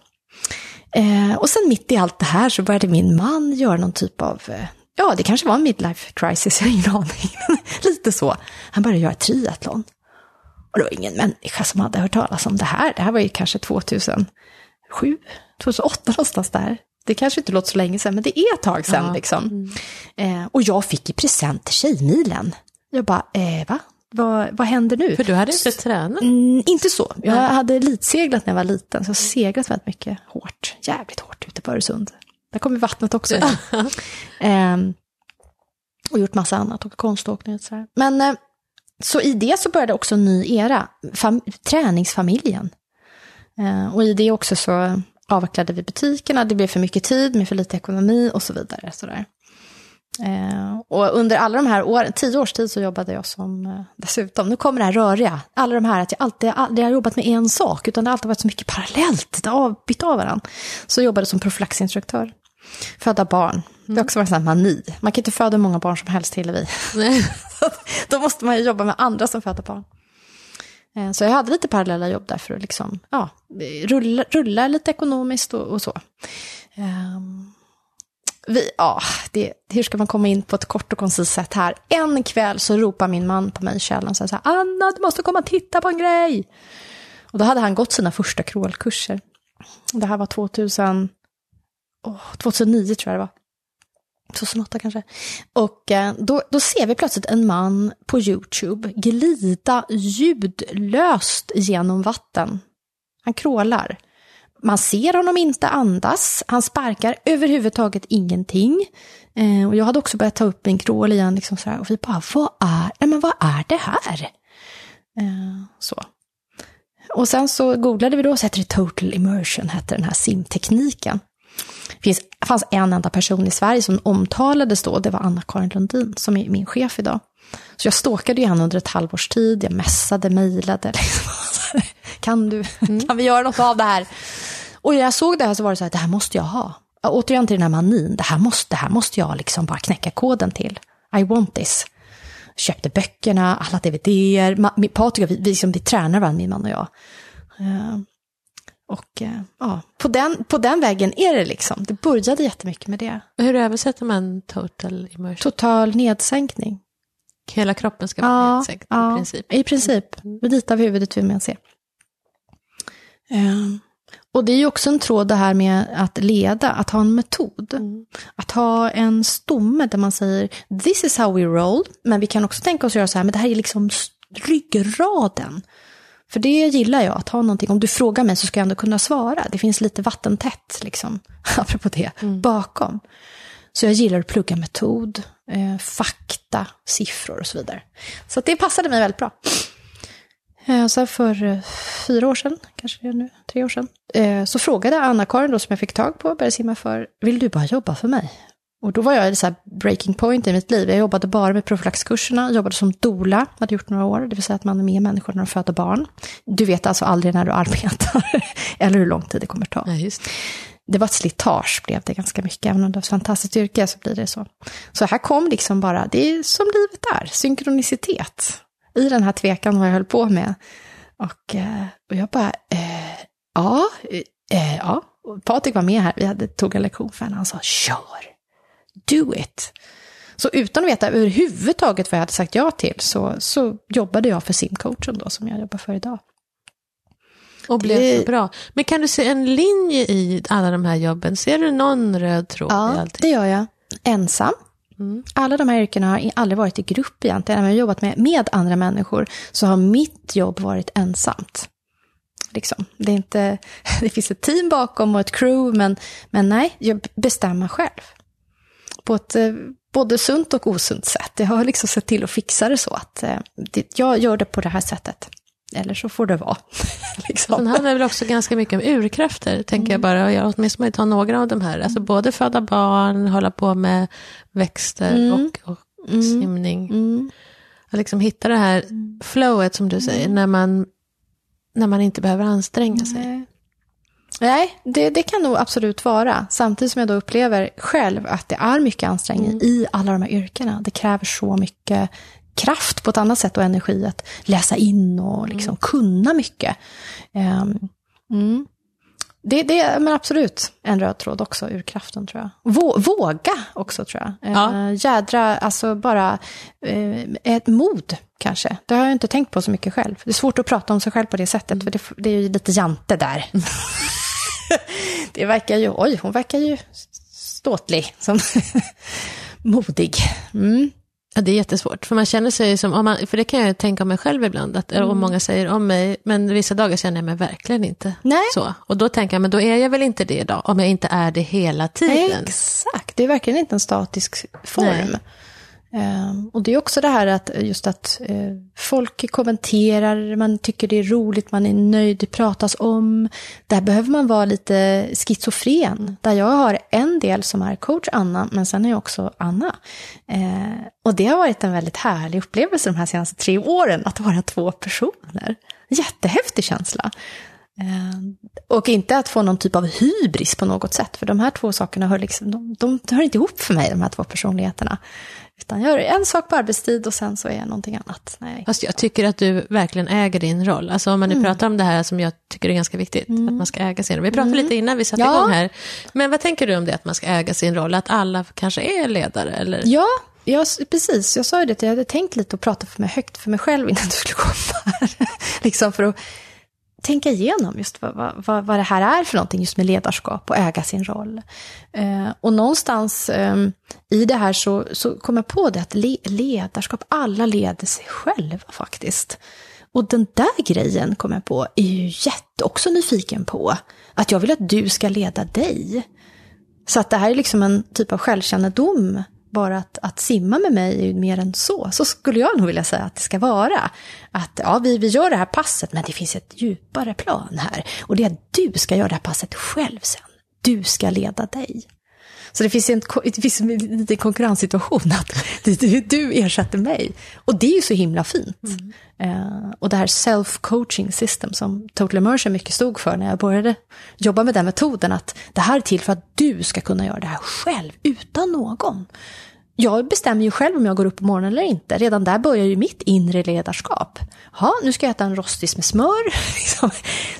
Eh, och sen mitt i allt det här så började min man göra någon typ av, eh, ja det kanske var en midlife crisis, [laughs] jag har ingen aning. [laughs] Lite så. Han började göra triathlon. Och det var ingen människa som hade hört talas om det här. Det här var ju kanske 2007, 2008 någonstans där. Det kanske inte låter så länge sedan, men det är ett tag sedan Ja. liksom. Eh, och jag fick i present till Tjejmilen. Jag bara, eh, va? Vad, vad händer nu? För du hade inte tränat? Mm, inte så. Jag hade elitseglat när jag var liten, så jag har seglat väldigt mycket hårt. Jävligt hårt ute på Öresund. Där kommer vattnet också. [laughs] Ehm, och gjort massa annat, och konståkning och sådär. Men eh, så i det så började också en ny era, fam- träningsfamiljen. Eh, och i det också så avvecklade vi butikerna, det blev för mycket tid med för lite ekonomi och så vidare. Sådär. Eh, och under alla de här åren, tio års tid så jobbade jag som, eh, dessutom, nu kommer det här röriga, alla de här att jag alltid, aldrig har jobbat med en sak, utan det har alltid varit så mycket parallellt, det har bytt av varandra. Så jag jobbade som profylaxinstruktör. Föda barn, det har också varit en mani. Man kan inte föda hur många barn som helst, Hillevi. [laughs] Då måste man ju jobba med andra som föder barn. Eh, så jag hade lite parallella jobb där för att liksom, ja, rulla, rulla lite ekonomiskt och, och så. Um, vi, ja, det, hur ska man komma in på ett kort och koncist sätt här? En kväll så ropar min man på mig i källaren och säger så här, Anna, du måste komma och titta på en grej. Och då hade han gått sina första crawlkurser. Det här var 2000, oh, 2009 tror jag det var. 2008 kanske. Och eh, då, då ser vi plötsligt en man på YouTube glida ljudlöst genom vatten. Han krålar. Man ser honom inte andas, han sparkar överhuvudtaget ingenting. Eh, och jag hade också börjat ta upp min krål igen, liksom sådär, och vi bara, vad är, nej men vad är det här? Eh, så. Och sen så googlade vi då, så heter det total immersion, hette den här simtekniken. Det finns, fanns en enda person i Sverige som omtalades då, det var Anna-Karin Lundin, som är min chef idag. Så jag stalkade ju henne under ett halvårs tid, jag messade, mejlade, liksom. [laughs] kan, du, kan vi göra något av det här? Och när jag såg det här så var det så här, det här måste jag ha. Återigen till den här manin, det här måste, det här måste jag liksom bara knäcka koden till. I want this. Köpte böckerna, alla DVD-er. Patrik, vi, vi, liksom, vi tränar varandra, min man och jag. Och eh, ja, på den, på den vägen är det liksom. Det började jättemycket med det. Hur översätter man total immersion? Total nedsänkning. Hela kroppen ska vara nedsänkt i ja, princip. I princip. Dit av huvudet vill man se. Eh, och det är ju också en tråd det här med att leda, att ha en metod. Att ha en stomme där man säger this is how we roll, men vi kan också tänka oss att göra så här, men det här är liksom ryggraden. För det gillar jag, att ha någonting, om du frågar mig så ska jag ändå kunna svara. Det finns lite vattentätt, liksom, [laughs] apropå det, bakom. Så jag gillar att plugga metod, eh, fakta, siffror och så vidare. Så det passade mig väldigt bra. Eh, Så för eh, fyra år sedan, kanske det är nu, tre år sedan, eh, så frågade Anna-Karin som jag fick tag på, började simma för, vill du bara jobba för mig? Och då var jag i så breaking point i mitt liv. Jag jobbade bara med profylaxkurserna, jobbade som doula, hade gjort några år, det vill säga att man är med människor när de föder barn. Du vet alltså aldrig när du arbetar, [laughs] eller hur lång tid det kommer ta. Ja, det. Det var ett slitage blev det ganska mycket, även om det var ett fantastiskt yrke så blir det så. Så här kom liksom bara, det är som livet är, synkronicitet. I den här tvekan vad jag höll på med. Och, eh, och jag bara, eh, ja, eh, ja. Och Patrik var med här, vi hade, tog en lektion för henne, han sa kör, do it. Så utan att veta överhuvudtaget vad jag hade sagt ja till så, så jobbade jag för simcoachen då, som jag jobbar för idag. Och blev Det- så bra. Men kan du se en linje i alla de här jobben? Ser du någon röd tråd i Ja, allting? det gör jag. Ensam. Mm. Alla de här yrkena har aldrig varit i grupp egentligen. Om jag har jobbat med, med andra människor så har mitt jobb varit ensamt. Liksom. Det, är inte, [laughs] det finns ett team bakom och ett crew, men, men nej, jag bestämmer själv. På ett eh, både sunt och osunt sätt. Jag har liksom sett till att fixa det så att eh, det, jag gör det på det här sättet. Eller så får det vara. [laughs] liksom. Den handlar väl också ganska mycket om urkrafter, tänker jag bara. Jag åtminstone ta några av de här. Alltså både föda barn, hålla på med växter och, och simning. Mm. Att liksom hitta det här flowet som du säger, när man, när man inte behöver anstränga sig. Nej, det, det kan nog absolut vara. Samtidigt som jag då upplever själv att det är mycket ansträngning i alla de här yrkena. Det kräver så mycket kraft på ett annat sätt och energi att läsa in och liksom kunna mycket. Ehm, mm. Det, det är absolut en röd tråd också ur kraften tror jag. Vå, våga också tror jag. Ja. Eh, jädra, alltså bara eh, ett mod kanske. Det har jag inte tänkt på så mycket själv. Det är svårt att prata om sig själv på det sättet, för det, det är ju lite jante där. [laughs] [laughs] det verkar ju, oj, hon verkar ju ståtlig, som [laughs] modig. Mm. Ja, det är jättesvårt, för man känner sig som, om man, för det kan jag tänka om mig själv ibland, att, och många säger om mig, men vissa dagar känner jag mig verkligen inte Nej. så. Och då tänker jag, men då är jag väl inte det idag, om jag inte är det hela tiden. Exakt, det är verkligen inte en statisk form. Nej. Ehm, och det är också det här att just att eh, folk kommenterar, man tycker det är roligt, man är nöjd, det pratas om. Där behöver man vara lite schizofren. Där jag har en del som är coach Anna, men sen är jag också Anna. Ehm, och det har varit en väldigt härlig upplevelse de här senaste tre åren, att vara två personer. Jättehäftig känsla. Ehm, och inte att få någon typ av hybris på något sätt, för de här två sakerna hör, liksom, de, de hör inte ihop för mig, de här två personligheterna. Utan jag gör en sak på arbetstid och sen så är jag någonting annat. Nej. Fast jag tycker att du verkligen äger din roll. Alltså om man nu mm. pratar om det här som jag tycker är ganska viktigt, mm. att man ska äga sin roll. Vi pratade mm. lite innan vi satte ja. igång här. Men vad tänker du om det, att man ska äga sin roll? Att alla kanske är ledare? Eller? Ja, jag, precis. Jag sa ju det, jag hade tänkt lite och prata för mig högt för mig själv innan du skulle komma här. [laughs] liksom för att tänka igenom just vad, vad, vad det här är för någonting just med ledarskap och äga sin roll. Eh, och någonstans eh, i det här så, så kom jag på det att le, ledarskap, alla leder sig själva faktiskt. Och den där grejen kom jag på är ju jätte också nyfiken på. Att jag vill att du ska leda dig. Så att det här är liksom en typ av självkännedom bara att, att simma med mig är ju mer än så. Så skulle jag nog vilja säga att det ska vara. Att ja, vi, vi gör det här passet, men det finns ett djupare plan här. Och det är att du ska göra det här passet själv sen. Du ska leda dig. Så det finns en, det finns en liten konkurrenssituation att du, du ersätter mig. Och det är ju så himla fint. Mm. Uh, och det här self-coaching system som Total Immersion mycket stod för när jag började jobba med den metoden, att det här är till för att du ska kunna göra det här själv, utan någon. Jag bestämmer ju själv om jag går upp på morgonen eller inte. Redan där börjar ju mitt inre ledarskap. Ja, nu ska jag äta en rostis med smör. [laughs] Liksom.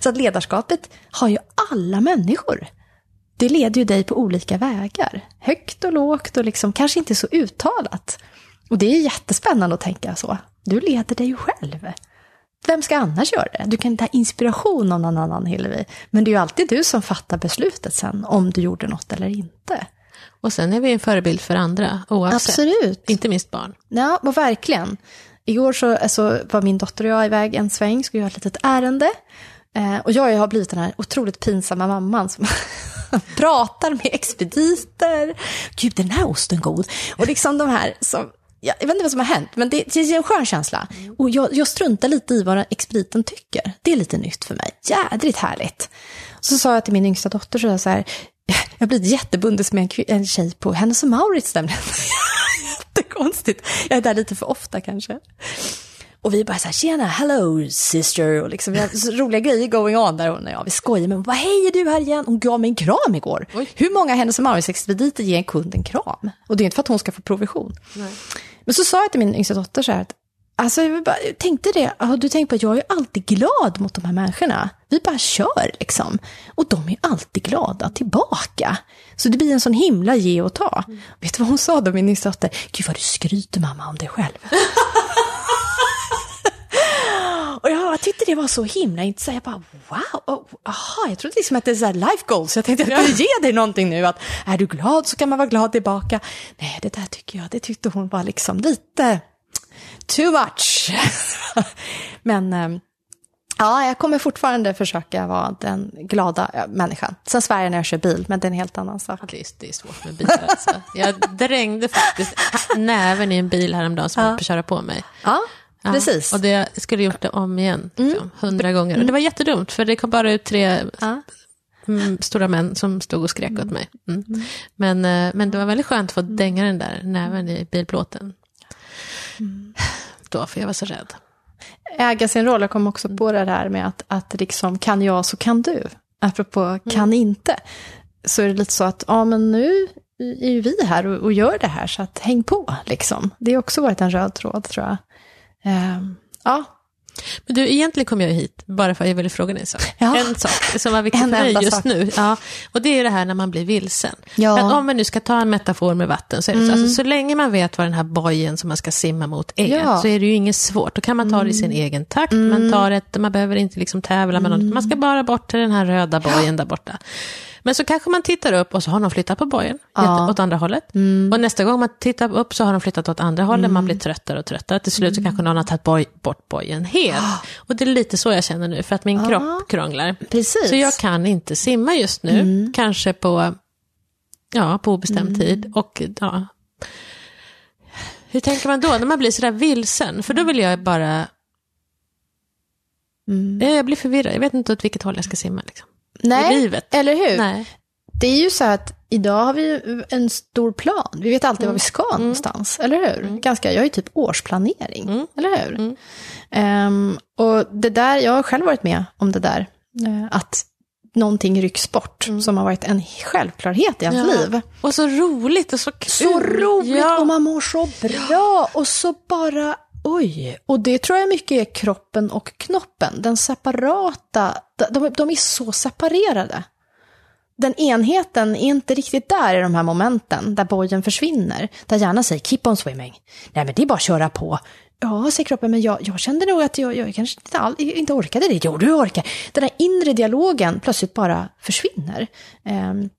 Så att ledarskapet har ju alla människor det leder ju dig på olika vägar. Högt och lågt och liksom kanske inte så uttalat. Och det är jättespännande att tänka så. Du leder dig ju själv. Vem ska annars göra det? Du kan ta inspiration av någon annan, Hillevi. Men det är ju alltid du som fattar beslutet sen, om du gjorde något eller inte. Och sen är vi en förebild för andra, oavsett. Absolut. Inte minst barn. Ja, och verkligen. Igår så alltså, var min dotter och jag iväg en sväng, skulle göra ett litet ärende. Eh, och jag har blivit den här otroligt pinsamma mamman som [laughs] pratar med expediter. Gud, den här osten god. Och liksom de här som, jag vet inte vad som har hänt, men det, det är en skön känsla. Och jag, jag struntar lite i vad expediten tycker. Det är lite nytt för mig. Jädrigt härligt. Så sa jag till min yngsta dotter så, så här, jag har blivit jättebundes med en, en tjej på Hennes och Mauritz nämligen. [laughs] Jättekonstigt. Jag är där lite för ofta kanske. Och vi bara så här, tjena, hello sister, och liksom vi har så [laughs] roliga grejer going on där. Och ja, vi skojar, men vad hej är du här igen? Hon gav mig en kram igår. Oj. Hur många Hennes och Mauritz-expediter ger en kund en kram? Och det är inte för att hon ska få provision. Nej. Men så sa jag till min yngsta dotter så här att, alltså jag bara, tänkte det, har du tänkt på att jag är alltid glad mot de här människorna. Vi bara kör liksom. Och de är alltid glada tillbaka. Så det blir en sån himla ge och ta. Mm. Vet du vad hon sa då, min yngsta dotter? Gud vad du skryter mamma om dig själv. [laughs] Och jag tyckte det var så himla intressant. Jag bara wow, oh, aha, jag trodde liksom att det är så life goals. Jag tänkte att jag skulle ge dig någonting nu. Att är du glad så kan man vara glad tillbaka. Nej, det där tycker jag, det tyckte hon var liksom lite too much. [laughs] Men ehm, ja, jag kommer fortfarande försöka vara den glada människan. Sen svär jag när jag kör bil, men det är en helt annan sak. Det är, det är svårt med bilar alltså. Jag drängde faktiskt näven i en bil häromdagen som ja. köra på mig. Ja. Ja, Precis. Och det skulle gjort det om igen, mm. liksom, hundra mm. gånger. Och det var jättedumt, för det kom bara ut tre ja. Mm, stora män som stod och skrek åt mig. Mm. mm. Men, eh, men det var väldigt skönt att få dänga den där näven i bilplåten. Mm. Då, för jag var så rädd. Äga sin roll, jag kom också på det här med att, att liksom, kan jag så kan du. Apropå kan inte. Så är det lite så att, ja men nu är ju vi här och, och gör det här, så att häng på liksom. Det har också varit en röd tråd tror jag. Uh, ja. Men du, egentligen kom jag hit bara för att jag ville fråga dig en sak. Ja. En sak som var viktig [laughs] för mig just sak. nu. Ja, och det är det här när man blir vilsen. Ja. För om man nu ska ta en metafor med vatten, så, är det mm. så, alltså, så länge man vet vad den här bojen som man ska simma mot är, ja. så är det ju inget svårt. Då kan man ta det i sin mm. egen takt, mm. man, tar ett, man behöver inte liksom tävla med någon, man ska bara bort till den här röda bojen där borta. Men så kanske man tittar upp och så har de flyttat på bojen ja. åt andra hållet. Mm. Och nästa gång man tittar upp så har de flyttat åt andra hållet, mm. man blir tröttare och tröttare. Till slut så kanske någon har tagit boj, bort bojen helt. [gasps] Och det är lite så jag känner nu, för att min oh. kropp krånglar. Precis. Så jag kan inte simma just nu, mm. kanske på, ja, på obestämd mm. tid. Och ja, hur tänker man då när man blir sådär vilsen? För då vill jag bara... Mm. Jag blir förvirrad, jag vet inte åt vilket håll jag ska simma. Liksom. Nej, livet. eller hur? Nej. Det är ju så att idag har vi en stor plan. Vi vet alltid mm. var vi ska mm. någonstans, eller hur? Mm. Ganska, jag har ju typ årsplanering, mm. eller hur? Um, och det där, jag har själv varit med om det där Eh, Att någonting rycks bort som har varit en självklarhet i ens Mm. Ja. liv. Och så roligt och så kul. Så roligt Ja. och man mår så bra och så bara oj. Och det tror jag mycket är kroppen och knoppen. Den separata, de, de är så separerade. Den enheten är inte riktigt där i de här momenten där bojen försvinner. Där hjärnan säger keep on swimming. Nej men det är bara att köra på. Ja, säger kroppen, men jag, jag kände nog att jag, jag kanske inte, all, inte orkade det. Jo, du orkar. Den här inre dialogen plötsligt bara försvinner. Ehm,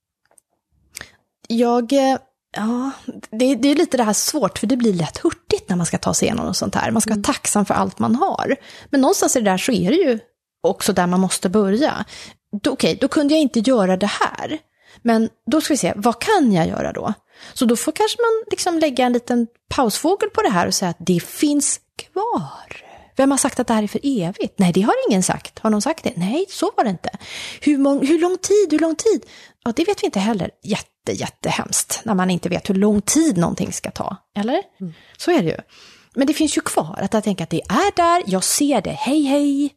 jag, eh, ja, det, det är lite det här svårt, för det blir lätt hurtigt när man ska ta sig igenom och sånt här. Man ska vara tacksam för allt man har. Men någonstans i det där så är det ju också där man måste börja. Okej, då kunde jag inte göra det här. Men då ska vi se, vad kan jag göra då? Så då får kanske man liksom lägga en liten pausfågel på det här och säga att det finns kvar. Vem har sagt att det här är för evigt? Nej, det har ingen sagt. Har någon sagt det? Nej, så var det inte. Hur, mång, hur lång tid, hur lång tid? Ja, det vet vi inte heller. Jätte, jättehemskt när man inte vet hur lång tid någonting ska ta. Eller? Så är det ju. Men det finns ju kvar att jag tänker att det är där, jag ser det, hej hej.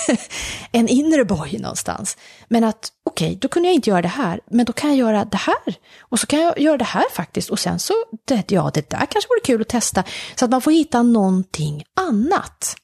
[laughs] en inre boj någonstans. Men att okej, då kunde jag inte göra det här, men då kan jag göra det här. Och så kan jag göra det här faktiskt. Och sen så, det, ja, det där kanske vore kul att testa. Så att man får hitta någonting annat.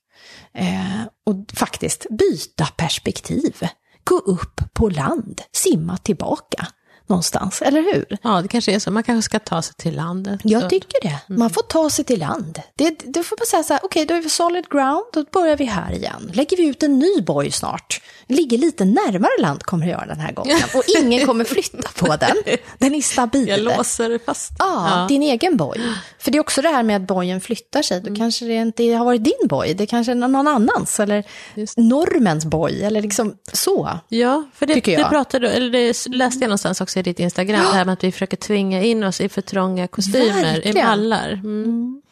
Eh, och faktiskt byta perspektiv. Gå upp på land, simma tillbaka någonstans, eller hur? Ja, det kanske är så. Man kanske ska ta sig till landet. Jag Så- tycker det. Man får ta sig till land. Det, då får man säga så här, okej, då är vi solid ground, då börjar vi här igen. Lägger vi ut en ny boj snart. Ligger lite närmare land kommer jag göra den här gången. Och [laughs] ingen kommer flytta på den. Den är stabil. Jag låser fast. Ja, din egen boj. För det är också det här med att bojen flyttar sig. Då Mm. kanske det inte har varit din boj, det kanske är någon annans. Eller Just normens boj, eller liksom så. Ja, för det, det pratade eller det läste jag någonstans också i ditt Instagram, det här med att vi försöker tvinga in oss i för trånga kostymer, i Verkligen. mallar. Mm.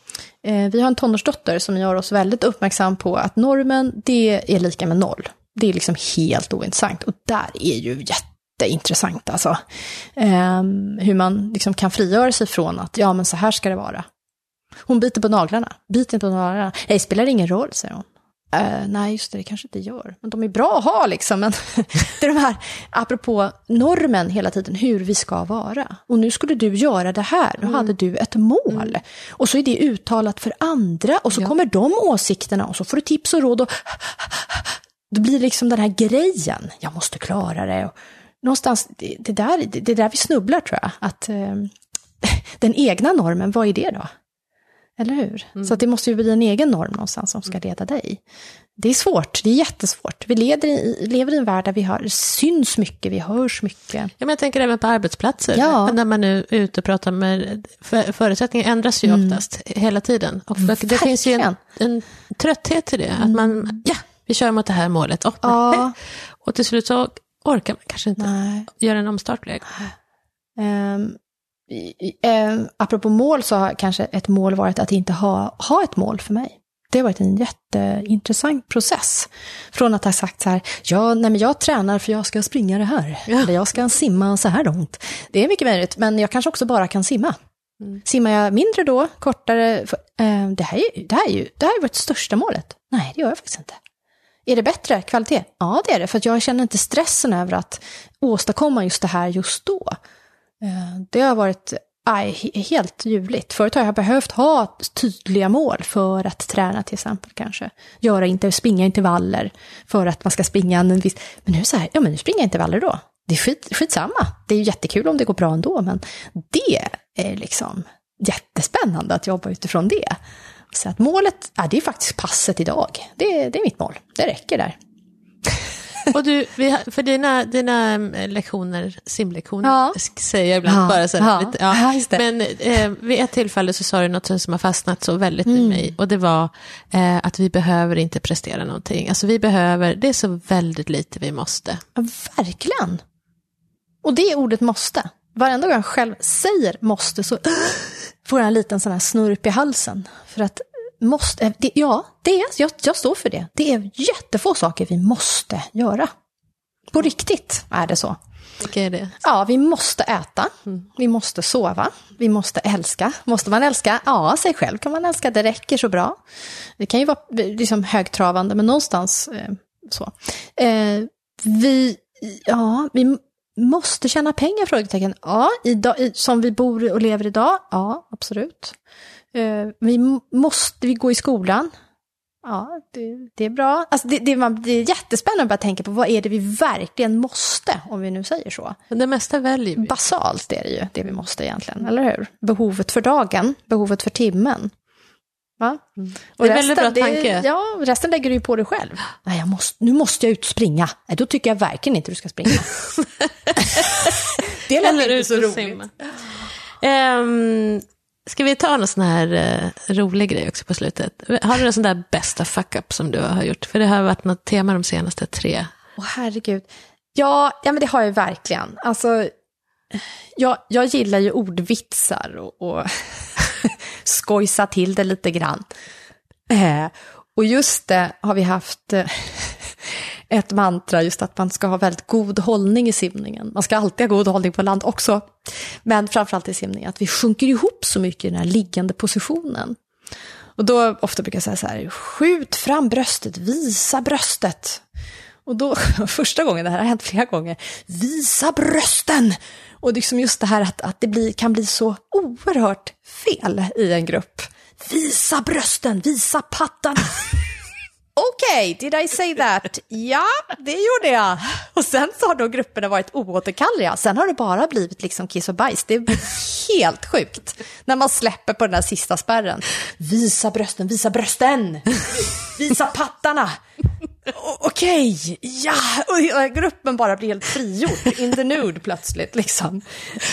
Eh, vi har en tonårsdotter som gör oss väldigt uppmärksam på att normen, det är lika med noll. Det är liksom helt ointressant. Och där är ju jätteintressant alltså. Ehm, hur man liksom kan frigöra sig från att, ja men så här ska det vara. Hon biter på naglarna. Biter på naglarna. Nej, det spelar ingen roll, säger hon. Eh, nej, just det, det kanske inte gör. Men de är bra att ha liksom. Men [laughs] det är de här, apropå normen hela tiden, hur vi ska vara. Och nu skulle du göra det här, nu hade du ett mål. Och så är det uttalat för andra och så Ja. kommer de åsikterna och så får du tips och råd. Och då blir det liksom den här grejen, jag måste klara det. Och någonstans, det, det, där, det, det är där vi snubblar tror jag. Att eh, [laughs] den egna normen, vad är det då? Eller hur? Så att det måste ju bli en egen norm någonstans som ska leda dig. Det är svårt, det är jättesvårt. Vi i, lever i en värld där vi har, syns mycket, vi hörs mycket. Ja, men jag tänker även på arbetsplatser, Ja. när man nu är ute och pratar med, för, förutsättningar ändras ju oftast hela tiden. Och det finns ju en, en trötthet till det, att man, ja, vi kör mot det här målet. Och, Ja. [laughs] och till slut så orkar man kanske inte Nej. göra en omstart. Um, um, apropå mål så har kanske ett mål varit att inte ha, ha ett mål för mig. Det har varit en jätteintressant process. Från att ha sagt så här, ja, nej men jag tränar för jag ska springa det här. Ja. Eller jag ska simma så här långt. Det är mycket möjligt, men jag kanske också bara kan simma. Mm. Simmar jag mindre då, kortare, för, eh, det, här är, ju- det, här är ju, det här är vårt största målet. Nej, det gör jag faktiskt inte. Är det bättre kvalitet? Ja, det är det, för jag känner inte stressen över att åstadkomma just det här just då. Eh, det har varit aj, helt ljuvligt. Förut har jag behövt ha tydliga mål för att träna till exempel kanske. Göra inte, springa intervaller för att man ska springa en viss... Men nu är det så här, ja men nu springer jag intervaller då. Det är skit, skitsamma. Det är ju jättekul om det går bra ändå, men det är liksom jättespännande att jobba utifrån det. Så att målet, ja, det är faktiskt passet idag. Det, det är mitt mål. Det räcker där. Och du, för dina, dina eh, lektioner, simlektioner, Ja. säger jag ibland Ja, bara så här, ja, lite, ja. Men eh, vid ett tillfälle så sa du något som har fastnat så väldigt Mm. i mig, och det var eh, att vi behöver inte prestera någonting. Alltså vi behöver, det är så väldigt lite vi måste. Verkligen. Och det ordet måste. Varenda gång jag själv säger måste så får jag en liten sån här snurp i halsen. För att måste, det, ja, det är, jag, jag står för det. Det är jättefå saker vi måste göra. På riktigt är det så. Vilka är det? Ja, vi måste äta, vi måste sova, vi måste älska. Måste man älska? Ja, sig själv kan man älska, det räcker så bra. Det kan ju vara liksom högtravande, men någonstans eh, så. Eh, Vi, ja, vi måste tjäna pengar? Frågetecken. Ja, idag, som vi bor och lever idag? Ja, absolut. Eh, vi måste vi gå i skolan? Ja, det, det är bra. Alltså det, det, man, det är jättespännande att börja tänka på vad är det vi verkligen måste, om vi nu säger så. Det mesta väljer vi. Basalt är det ju, det vi måste egentligen, eller hur? Behovet för dagen, behovet för timmen. Va? Mm. Det är resten, väldigt bra tanke. Det, ja, resten lägger du ju på dig själv. Nej, jag måste, nu måste jag ut och springa. Nej, då tycker jag verkligen inte du ska springa. [laughs] det lät inte så roligt. Um, ska vi ta någon sån här eh, rolig grej också på slutet? Har du någon sån där bästa fuck-up som du har gjort? För det har varit något tema de senaste tre. Åh, oh, herregud. Ja, ja, men det har jag verkligen. Alltså, jag, jag gillar ju ordvitsar och, och [laughs] skojsa till det lite grann. Eh, och just det har vi haft eh, ett mantra, just att man ska ha väldigt god hållning i simningen. Man ska alltid ha god hållning på land också, men framförallt i simningen, att vi sjunker ihop så mycket i den här liggande positionen. Och då ofta brukar jag säga så här, skjut fram bröstet, visa bröstet. Och då, [laughs] första gången, det här har hänt flera gånger, visa brösten! Och liksom just det här att, att det blir, kan bli så oerhört fel i en grupp. Visa brösten, visa pattarna. [laughs] Okej, okay, did I say that? Ja, det gjorde jag. Och sen så har då grupperna varit oåterkalleliga. Sen har det bara blivit liksom kiss och bajs. Det är helt sjukt när man släpper på den där sista spärren. Visa brösten, visa brösten! Visa pattarna! Okej, okay, ja! Och gruppen bara blir helt frigjord, in the nude plötsligt liksom.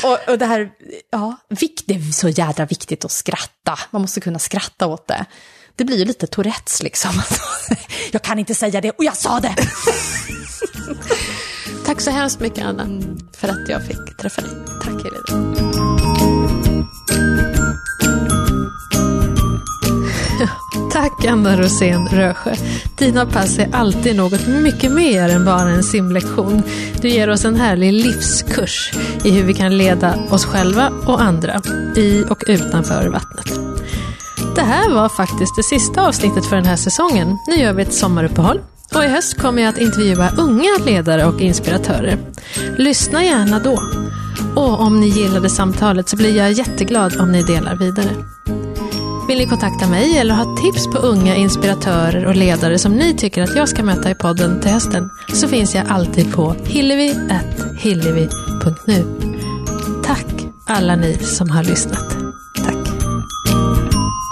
Och, och det här, ja, det är så jädra viktigt att skratta. Man måste kunna skratta åt det det blir ju lite Tourettes liksom. [laughs] jag kan inte säga det och jag sa det. [laughs] Tack så hemskt mycket Anna för att jag fick träffa dig. Tack Helena. [laughs] Tack Anna Rosén Rösjö. Dina pass är alltid något mycket mer än bara en simlektion. Du ger oss en härlig livskurs i hur vi kan leda oss själva och andra i och utanför vattnet. Det här var faktiskt det sista avsnittet för den här säsongen. Nu gör vi ett sommaruppehåll. Och i höst kommer jag att intervjua unga ledare och inspiratörer. Lyssna gärna då. Och om ni gillade samtalet så blir jag jätteglad om ni delar vidare. Vill ni kontakta mig eller ha tips på unga inspiratörer och ledare som ni tycker att jag ska möta i podden till hösten så finns jag alltid på hillevi.hillevi.nu. Tack alla ni som har lyssnat.